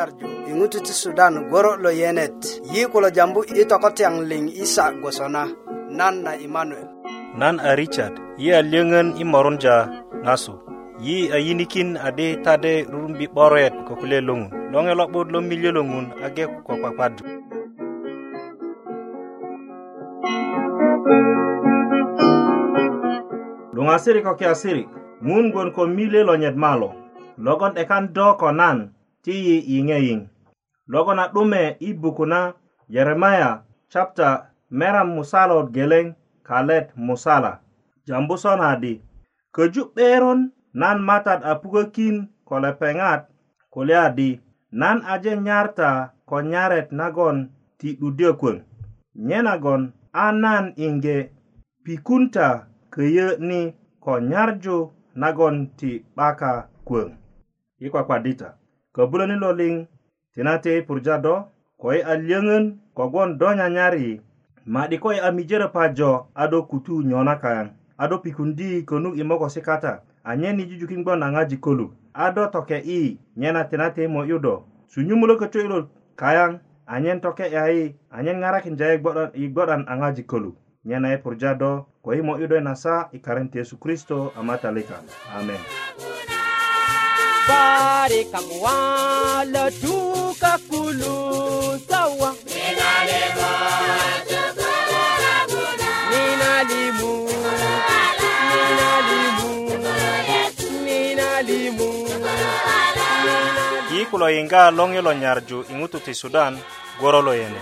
nyarju iŋutu ti sudan goro lo yenet yi kulo jambu i tokotyaŋ liŋ isa gwosona nan na imanuel nan a richard yi a lyöŋön i morunja ŋasu yi a yinikin adi tade rurumbi 'boret ko kulye loŋun loŋe lo'but lo milyö lo ŋun age ko kwakwadu luŋasiri ko kiasiri ŋun gwon ko milye lo nyet malo logon 'dekan do ko nan ti yi yiŋeyin logon a 'dume i buku na yeremaya chapta meran musalot geleŋ kalet musala jambu sonadi köju 'beron nan matat a pukökin ko lepeŋat kulya adi nan aje nyarta ko nyaret nagon ti 'dudyö kwöŋ nye nagon a nan inge pikunta köyö ni ko nyarju nagon ti 'baka kwöŋ i kwakwadita köbuloni lo liŋ tinate i purja do ko i a lyöŋön kogwon do nyanyari ma'di ko i a mijörö pajo a do kutu nyona kaŋ a do pikundi könuk i mokosi kata anyen i jujukin gboŋ na ŋojik koluk a do toke i nyena tinate i mo'yu do sunyumulö kötyö ilo kayaŋ anyen toke yayi anyen ŋarakinja i gbo'dan a ŋojik koluk nyena i e purja do ko i mo'yu do i e nasa i karen ti yesu kristo a matalika amen, amen. bare kam wala duka kulu sawa kulo yinga long lo nyarju i ti sudan goro lo yene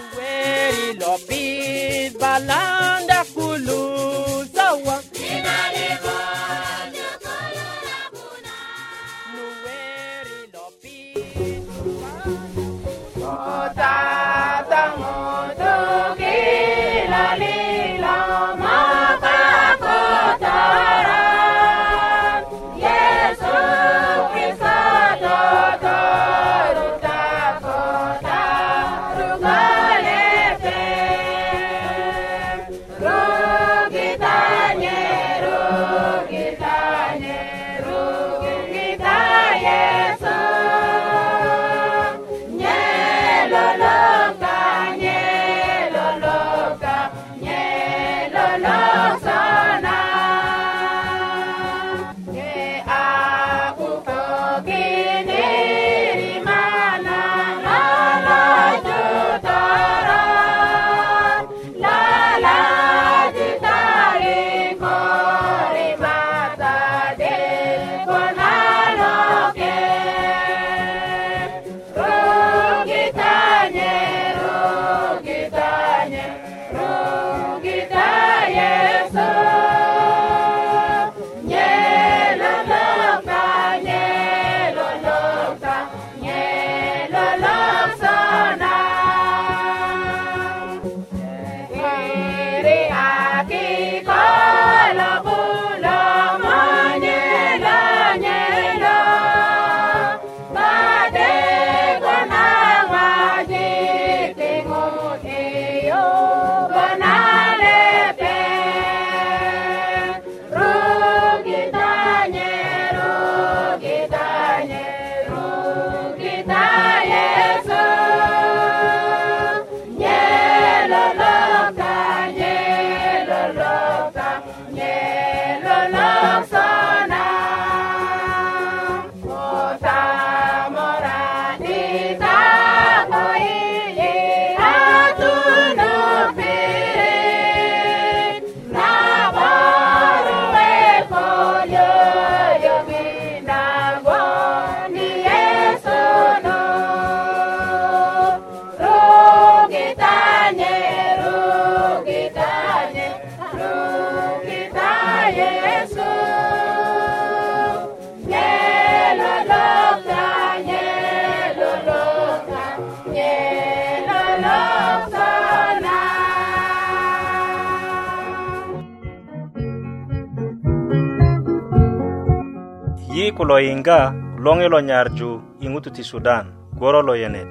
ku lo yiŋga loŋi lo nyarju i ŋutu ti sudan gworo lo yenet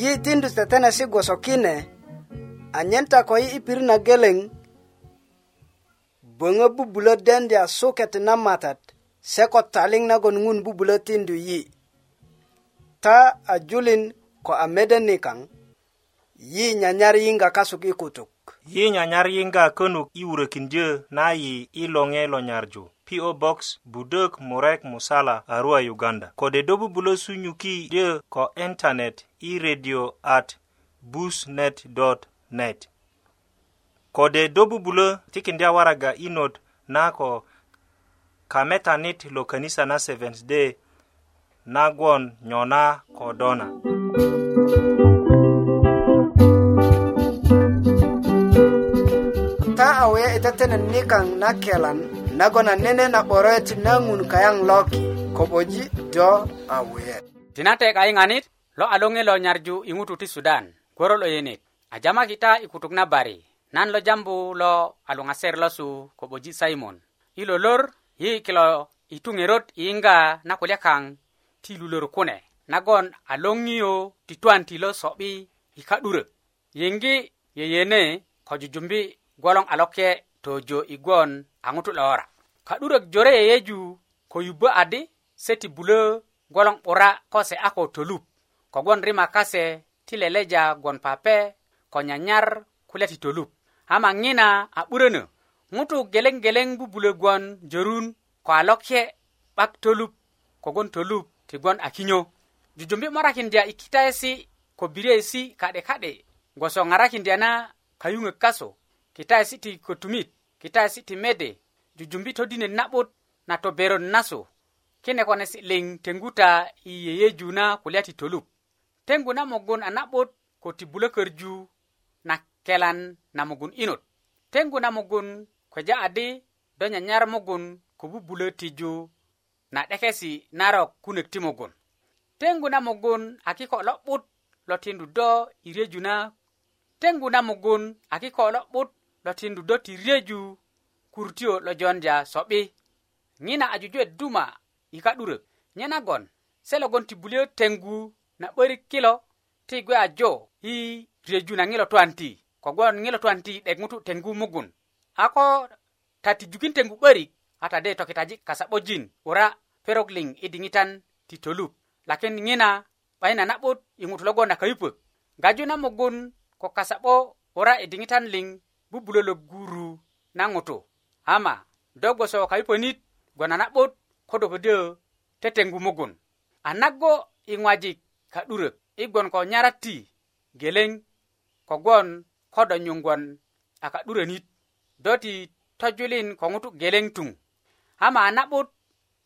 yi tindu tetenesi gwosokine anyen ta ko yi i pirit na geleŋ böŋö bubulö dendya suket na matat se ko taliŋ nagon ŋun bubulö tindu yi ta a julin ko a mede ni kaŋ yi nyanyar yinga kasuk i kutuk yi nyanyar yinga könuk i wurökindyö na yi i loŋe lo nyarju PO Box Budok Murek Musala Arua Uganda kode dobubulo sunyuki dyö ko internet i radio at busnet.net kode dobubulo tikindya waraga inot na ko kametanit lo kanisa na Seventh Day nagwon nyona ko dona mm -hmm. awe itetenen nikaŋ na kelan nagon nene na 'boret na ngun kayang loki ko'boji do awe tinate tinatek nganit lo alonge lo nyarju ingutu ti sudan koro lo yenit ajama kita ikutuk na bari nan lo jambu lo ser lo su ko'boji simon ilo lor yi kilo itungerot inga na kulya kang ti lulor kune nagon a loŋiyo ti twan ti lo so'bi ikadure ka'durök yeyene ko jujumbi gwolong a loke tojo i gwon a ŋutu 'lora ka'durök jore yeyeju ko yubbö adi se ti bulö gwolong 'bura ko se a ko tolup kogwon rima kase ti leleja gwon pape ko nyanyar kulya ti tolup ama ŋina a 'burönö ŋutu gelengeleŋ bubulö gwon jorun ko a loke 'bak tolup kogwon tolup ti gwon a kinyo jujumbi morakindya i kitayesi ko biryesi ka'de ka'de gwoso ŋarakindya na kayuŋök kasu kitaesi ti kotumit kitaesi ti mede jujumbi todine na'but na toberon naso kine konesi liŋ tenguta i yeyeju na kulya ti tolup tengu na mugun a na'but ko ti bulökörju na kelan na mugun inot tengu na mugun kweja adi do nyanyar mugun ko bubulö tiju na 'dekesi narok kunök ti mugun tengu na mugun a kiko lo'but lo tindu do i reju na tengu na mugun a kiko lo'but lo tindu do ti reju kurtio lo jonja so'bi ŋina a jujuwet duma i ka'durök nyenagon se logon ti buliyö tengu na 'börik kilo ti gwe ajo i reju na ŋilo twan ti kogwon ŋilo twan ti 'dek ŋutu tengu mugun ako ta tijukin tengu 'börik a ta de tokitaji kasa'bojin wora perok liŋ i diŋitan ti tolup lakin ŋina 'bayin na na'but i ŋutu logon a kayupök gaju na mugun ko kasa'bo wora i diŋitan liŋ bubulö lo guru na ŋutu ama do gboso ko kayuponit gwona na'but ko do ködyö tetengu mugun a nago i ŋwajik ka'durök i gwon ko nyarati geleŋ kogwon ko do nyuŋgwon a ka'durönit do ti tojulin ko ŋutu geleŋ tuŋ ama a na'but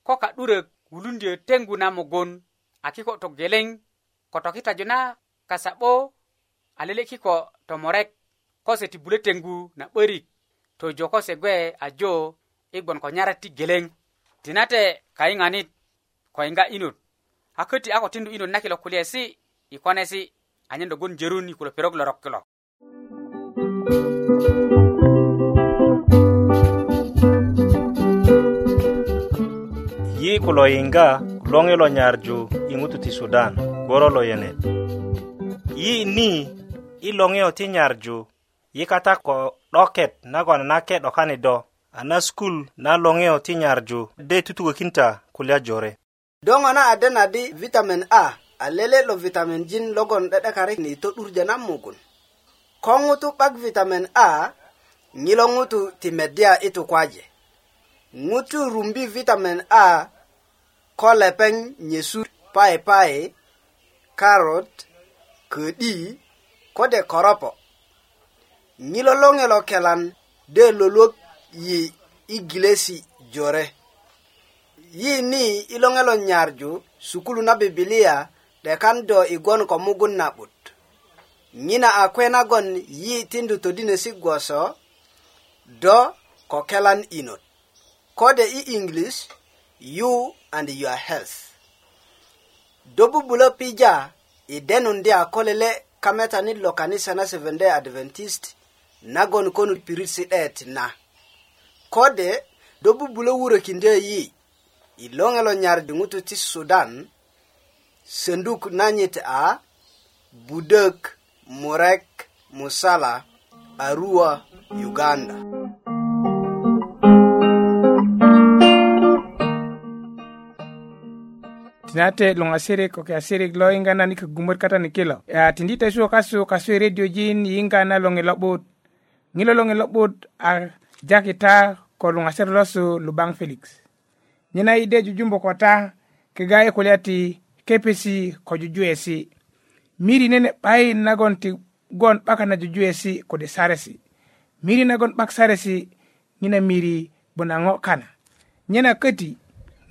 ko ka'durök wulundyö tengu na mugun a kiko' tu geleŋ ko tokitaju na kasa'bo a lele kiko tomorek kose ti bule tengu na 'börik tojo kose gwe ajo i gbon ko nyara ti geleŋ tinate kayiŋanit ko yiŋga inot a köti a ko tindu inot na kilo kulyesi i konesi anyen dogon jerun i kulo perok lorok kilo yi kulo yiŋga loŋi lo nyarju i ŋutu ti sudan goro lo yenet yi ni i loŋiyo ti nyarju yi kata ko 'doket nagon nake 'dokani do a na skul na loŋeyo ti nyarju de tutukökinta kulya jore do ŋo na ade na di vitamin a a lele lo vitamin jin logon 'de'dekarik ni to'durjö na mugun ko ŋutu 'bak vitamin a ŋilo ŋutu ti meddya i tukwaje ŋutu rumbi vitamin a ko lepeŋ nyesu paipai karot ködi kode koropo ŋilo loŋe lo kelan de lolok yi igilesi jore yi ni iloŋe lo nyarju sukulu na bibilia de kan do igon ko mugun na'but ŋina a kwe nagon yi tindu todinesi gwoso do ko kelan inot kode i english you and your health do bubulo pija i denundi a kolele kametani lo kanisa na seventh day adventist nagon konut pirit si'det na kode do bubulo wurö kindö yi i loŋe lo nyardi ŋutu ti sudan senduk nanyit a budök murek musala arua uganda tinate luŋasirik ko kiasirik lo yiŋga na ni kögumöt kata ni kilo tindi tesu kasu kasu i rediyojin yiŋga na loŋe lo'but ŋilo lo ŋilo 'but a jakita ko luŋasir losu lubaŋ felix nyena i de jujumbu ko ta kega i kulya ti kepesi ko jujuwesi miri nene 'bayin nagon ti gon 'baka na jujuwesi kode saresi miri nagon 'bak saresi ŋina miri buna ŋo kana nyena köti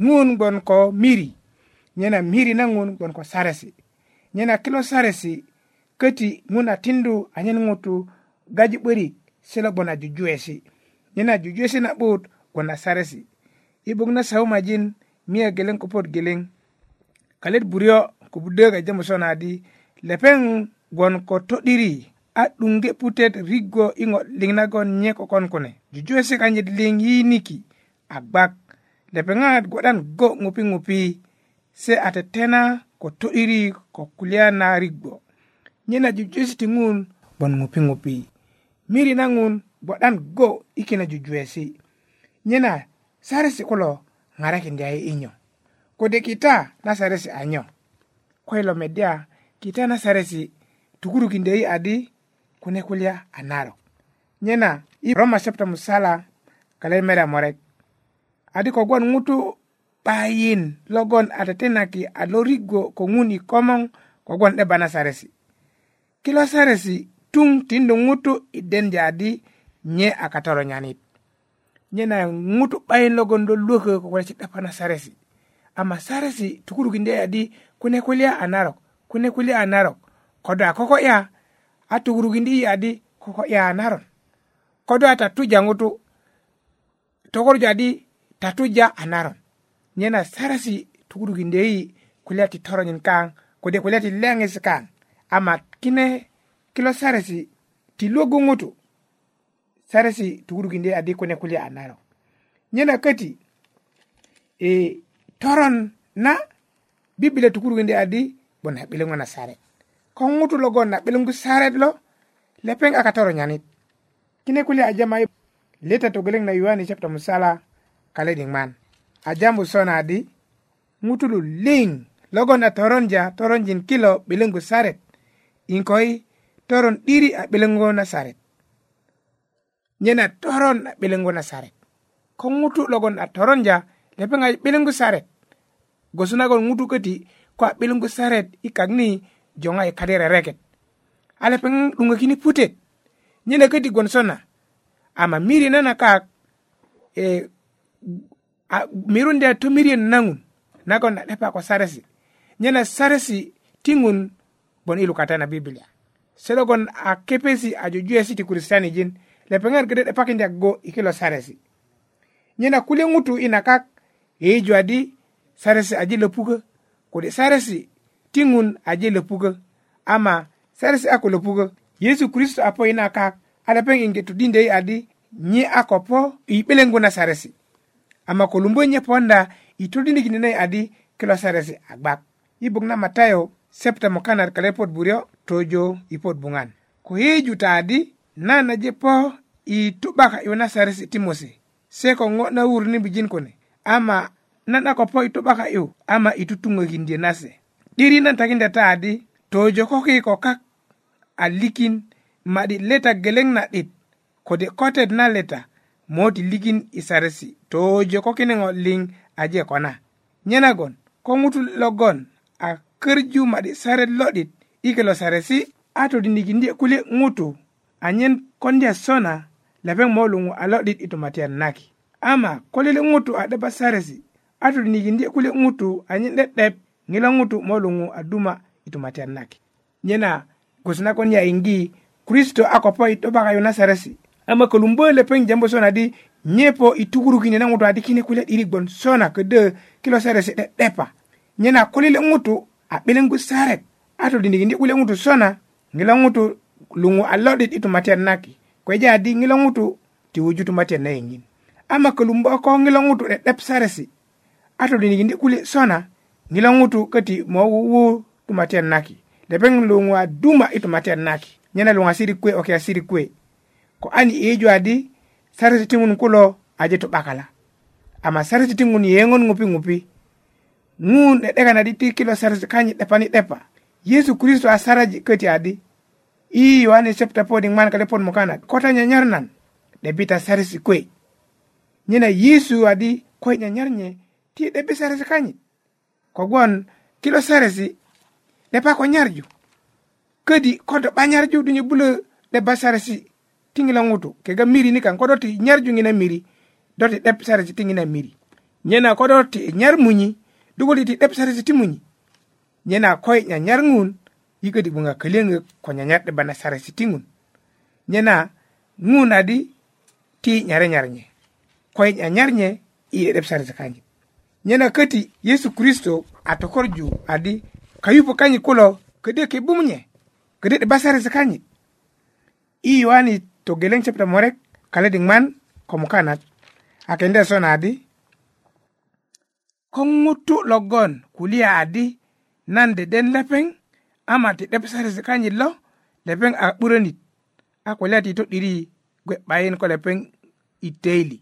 ŋun gbon ko miri nyena miri na ŋun gbon ko saresi nyena kilo saresi köti ŋun a tindu anyen ŋutu gaju 'börik sila gbona jujuwesi nyena jujuwesi na bud gbona saresi ibug na sau majin miya geleng kupot geleng kalit buryo kubudeo ga jemu sona di lepeng gwon ko todiri a dungge putet rigo ingo ling na gon nye ko kon kone jujuwesi kanyit ling yi niki agbak lepeng at gwadan go ngupi ngupi se ate tena ko todiri ko kulia na rigo nyena jujuwesi tingun bon ngupi ngupi miri na ŋun gbo'dan go i kine jujuwesi nyena saresi kulo ŋarakindi a inyo kode kita na saresi anyo ko ilo medya kita na saresi tukurukindi ai adi kune kulya a naro nyena i roma shapta musala kalai mera morek adi kogwon ŋutu 'bayin logon a tetenaki a lorigo ko ŋun i komoŋ kogwon 'deba na saresi kilo saresi tuŋ tindu ŋutu i denja di nye a katoro nyanit nye na ŋutu 'bayin logon do lwökö ko kulya si'dapa na saresi ama saresi tukurukindye di kune kulya a narok kune kulya a narok kodo a koko'ya a tukurukindi i adi koko'ya a naron kodo a tatuja ŋutu tokorja di tatuja a naron nye na saresi tukurukindye i kulya ti toronyin kaŋ kode kulya ti leŋis kaŋ ama kine kilo saresi ti logo ngoto saresi tukurukindi adi kune kulya a naro nyena kati e, toron na bibile tukurukindi adi gbo na 'biluŋo na sare ko ŋutu logo na 'biluŋgu sare lo lepeng aka toro nyani kine kulya ajama leta togeleŋ na yuani chapter musala kale kaledi ŋman ajambu sona adi ngutulu ling logo na toronja toronjin kilo 'biluŋgu sare inkoi toron ɗiri a ɓelengo nasaret nyena toron a ɓelengo nasaret ko ŋutu logon a toronja lepeŋa ɓelengu saret gosunagon ŋutu köti ko a ɓelengu saret i kak ni joŋa i kadi rereket a lepeŋ ɗuŋökini putet nyena köti sona ama miri nana kak e, a mirunde tomiriön naŋun nagon a 'depa ko saresi nyena saresi tiŋun bon i lukata na bibilia seɗogon a kepesi ajo ti kristani jin lepeŋer gede 'depakindyak go i kilo saresi nyena kulye ŋutu i nakak yeiju adi saresi aje löpukö kode saresi ti ŋun aji löpukö ama saresi a ko löpukö yesu kristo apo i nakak a lepeŋ iŋge getudindö yi adi nye a po i 'beleŋgu na saresi ama ko lumbö nye ponda i na yi adi kilo saresi a gbak i buk na matayo septemo kanar kale pot buryo tojo i pot buŋan ko yeju taadi nan aje po i to'baka i nasaresi ti mose se ko ŋo na wurini bijin kune ama nan a ko po i to'baka yu ama i tutuŋökindye nase 'diri nan takinda taadi tojo ko kiko kak a likin ma'dit leta geleŋ na'dit kode kotet na leta moti likin i saresi tojo ko kine ŋo liŋ aje kona nyenagon ko ŋutu logon a kerju maɗi saret loɗit ikelo saresi a ndi kule ŋutu anyen kondya sona lepeŋ molu a lo'dit i tomatiyan naki ama ko lele ŋutu a 'depa saresi a ndi kule ngutu anyen 'de'dep ŋilo ngutu molu a duma i tomatiyan naki nyena gwoso nagon ingi kristo a kopo i yona kayu na saresi ama kolumbö lepeŋ jambu sona di nyepo i tukurukini na ŋutu adi kine kule 'dirik gbon sona ködö kilo saresi 'de'depa nyena ko ngutu ŋutu a ɓilin gu saret a to di ndigi ɗi ŋutu sona ŋila ŋutu luŋu a lo'dit i tumatiyat naki ko ja di ŋila ŋutu ti wuju tumatiyat na yiŋin ama ko lumbo ko ŋila ŋutu ɗeɗep saresi a to di ndigi ndi kuli sona ŋila ŋutu köti mo wuwu tumatiyat naki lepeŋ luŋu a duma i tumatiyat naki nyena luŋu a siri kuwe oke a siri kuwe ko ani i ju a di saresi tiŋun kulo aje to ɓakala ama saresi tiŋun yeŋon ŋupi ŋupi ŋun ɗe ɗeka naɗi ti kilo sarji kanyi ɗepani ɗepa yesu kristo a saraji köti adi i yohanes chapta podi ŋman kade pot mukana kota nyanyar nan ɗe bita sarisi kwe nyena yesu adi kwe nyanyar nye ti ɗe bi sarisi kanyi kogwon kilo sarisi ɗe pa ko nyarju ködi kodo ba nyarju dunyi bulo ɗe ba sarisi tingila ŋutu kega miri nikan kodo ti nyarju ŋina miri doti ɗe sarisi tingina miri nyena kodo ti nyar munyi duɓoliti ti timuñi nyena koye nyanyarngun bunga ɓunga kelengek ko nyanyarɗe bana sarasitiŋun nyena ŋun adi ti nyarenyarnye koye nyanyarnye i ɗeɓ sarati kanji nyena köti yesu kristo a tokorju adi kayu kanyi kulo kede ke bumnye kede ɗe basarati kanyi i yohani togeleŋ chapta morek kaledi man ko mukanat akende sona adi ko ŋutu logon kulya adi nan deden lepeŋ ama ti 'depsarisi kanyit lo lepeŋ a 'burönit a kulya ti to'diri gwe 'bayin ko lepeŋ i teili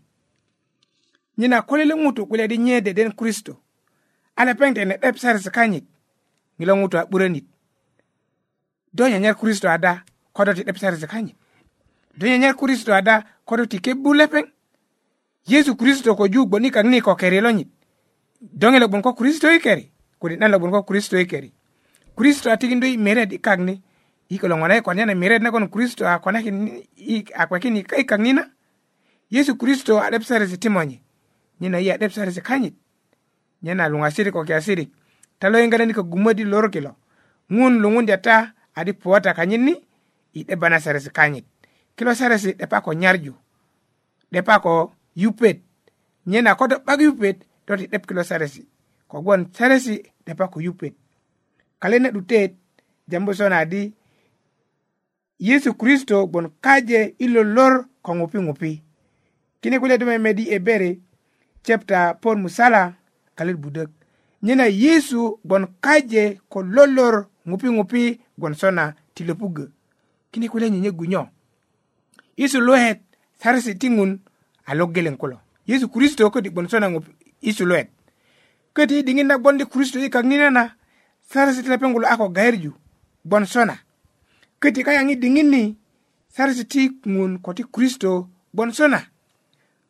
nyina kulili ŋutu kulya di nye deden kristo a lepeŋ tene 'depsarisi kanyit ŋilo ŋutu a 'burönit do nyanyar kristo ada kodo ti 'depsarisi kanyit do nyanyar kristo ada kodo ti kebu lepeŋ yesu kristo ko ju gboni kaŋ ni ko keri lonyit dogele ɓon ko kristo i e keri kuɗe ɗanla ɓon ko kristo i e keri kristo a tigi doyi mered i kakni ikolo ŋona i konyana e mered nagon kristo a konakin a kwakin i kaknina yesu kristo a ɗep saresi nyena i a ɗep kanyit nyena luŋasirik ko kiasirik ta lo yiŋgalani ko gumödi lor kilo ŋun luŋundya ta adi puwata kanyit ni i 'debana saresi kanyit kilo saresi 'depa ko nyarju 'depa ko yupet nyena ko do 'bak yupet do ti 'depkilo saresi kogwon saresi depa ko yupet kalene 'dutet jambo sona di yesu kristo gbon kaje ilo lor ko ŋupi ŋupi kine kulya do memedi e bere chapta pon musala kalet budök nyena yesu gbon kaje ko lolor ŋupi ŋupi gbon sona ti lopugö kine kulya nyenyegu nyo yesu luhet saresi ti ŋun a logeleŋ kulo yesu kristo köti gbon sona isuluet köti i diŋit nagbon di kristo i kaŋine na sarasit lepeŋ kulo a ko gayerju gbon sona köti kayaŋ i diŋit ni sarasit ti ŋun ko ti kristo gbon sona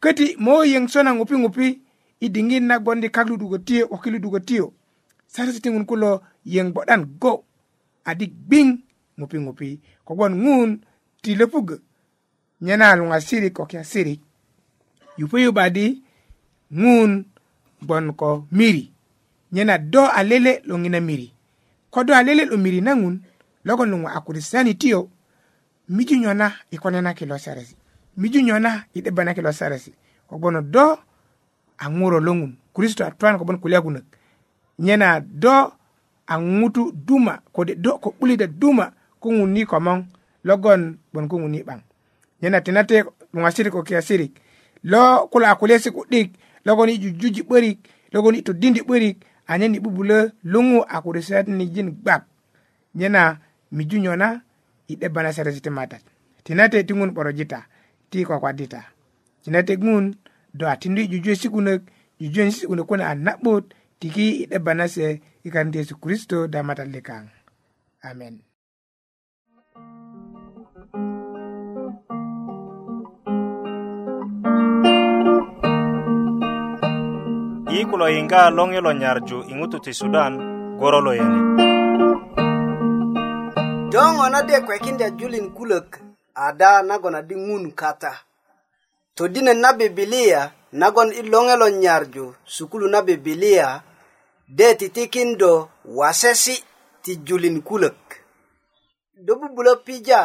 köti moo yeŋ sona ŋupi ŋupi i diŋit nagbon di kak ludugö tiyo 'boki ludugö tiyo sarasit ti ŋun kulo yeŋ 'bo'dan go adi gbiŋ ŋupi ŋupi kogbon ŋun ti löpugö nyena luŋasirik ko kiasirik yupöyuba di ŋun bon ko miri nyena do alele lo ngina miri ko do alele lo miri nangun ŋun logon lungu akuri sani tiyo miju nyona i konenaki lo seresi miju nyona i 'debanaki lo ko kogbono do anguro longun kristo atwan ko kobon kulia kunök nyena do angutu duma ko de do ko 'bulita duma ko ngunni ŋuni komoŋ logon bon ko ngunni bang nyena tinate ngasiri ko kiasiri lo kula a ku'dik logon logonijo juji ɓorik logoni to dindi ɓorik anyani ɓubulö luŋu a kurusitanijin gbak nyena miju nyona i 'debba na seresi ti matat tinate ti ŋun 'borojita ti kwakwadita tinate ŋun do a tindi jujuwe si'kunök jujuwen si'kunök kune a na'but tiki i 'debba na se i yesu kristo da matat likaŋ amen yikulo yinga longelo nyarju ingutu ti sudan gorolo yene doŋo na de kwekindya julin kulök ada nagon adi ŋun kata todinet na bibilia nagon i loŋelo nyarju sukulu na bibilia de titikindo wasesi ti julin kulök do bubulö pija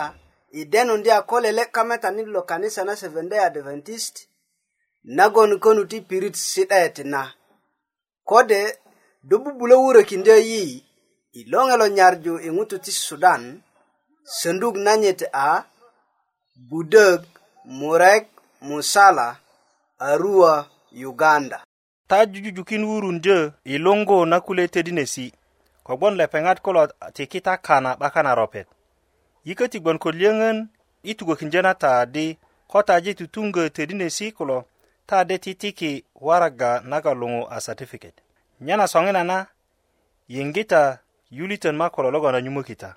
i denundi a ko lele kametani lo kanisa na seventh day adventist nagon könu ti pirit si'daet na kode do bubulo wuro kinde yi ilonge lo nyarju ingutu ti sudan sanduk nanyete a budeg murek musala arua uganda ta jujujukin wurunjö i luŋgu na kule tedinesi kogbon lepeŋat kulo tikita kana 'bakan na ropet yiköti gbon ko lyöŋön i tugökinjö na taadi ko taji tutuŋgö tedinesi kulo ta de titiki waraga naga luŋu a satifiket nyena soŋina na yiŋgita yulitön ma kolologonda nyumökita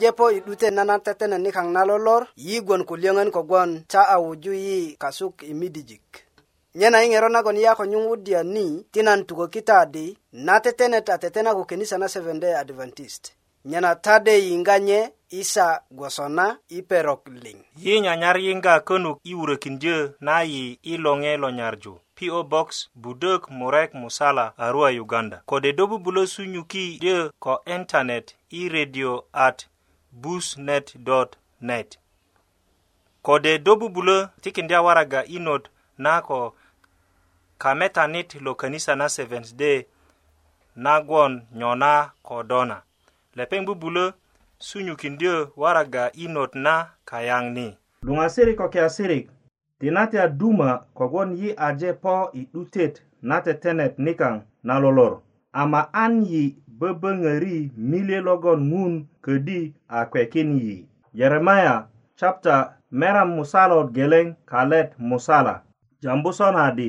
jepo idute nana tetene nikaŋ na lolor yi gwon kulyöŋön kogwon ta a wuju yi kasuk i midijik nyena i ŋero nagon yi a ko nyuŋwudya ni ti nan tukökita adi na tetenet a tetena ko kenisa na seventday adventist nyena tade yiŋga nye isa gwoso na i perok liŋ yi nyanyar yiŋga könuk i wurökindyö na yi i loŋe lo nyarju PO Box Budok Murek Musala Arua Uganda kode do bubulo sunyuki de ko internet i radio at busnet.net kode do bubulö ti kindya waraga inot na ko kametanit lo kanisa na seventh day nagwon nyo na kodo na lepeŋ bubulö sunyukindyö waraga inot na kayaŋ ni luŋasirik ko kiasirik ti nate a duma kogwon yi aje po i 'dutet na tetenet nikaŋ na lolor ama an yi böböŋöri mile logon ŋun ködi a kwekin yi jeremaya chapta meram musalot geleŋ kalet musala jambu sonadi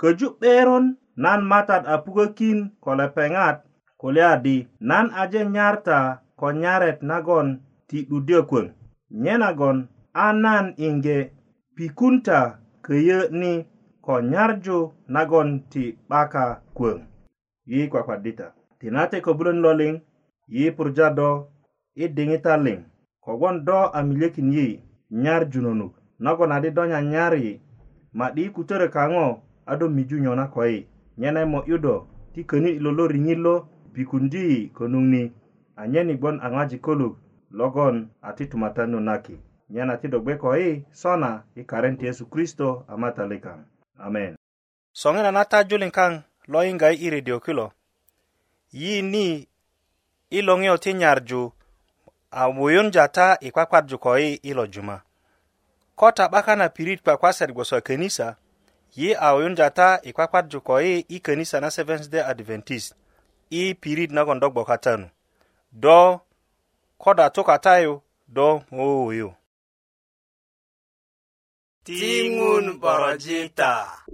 köju 'beron nan matat a pukökin ko lepeŋat kulyadi nan aje nyarta ko nyaret nagon ti 'dudyö kwöŋ nye nagon a nan inge pikunta köyö ni ko nyarju nagon ti 'baka kwöŋ yi kwakwadita kwa tinate ko bulon loling yi purja do i dingi taling kogon do a milyekin yi nyar junonuk nago na di donya nyar yi ma di kutere kango ado miju nyona koi nyene mo yudo ti koni ilolo ringilo bikundi konungni anyeni bon angaji koluk logon ati tumatanu naki nyana ti dogbe koi sona i karen ti yesu kristo amatalikan amen songena na ta julin kang lo yinga i redio kilo yini ilongi oti nyarju a wuyun jata i kwakwarju ko yi ilo juma ko taɓaka na pirit kwakwasar gwoso kenisa yi a wuyun jata i kwakwarju ko yi i kenisa na seventh day adventist i pirit nagon do gboka tanu do ko da tukata yu do wuwuyu Tingun Borojita.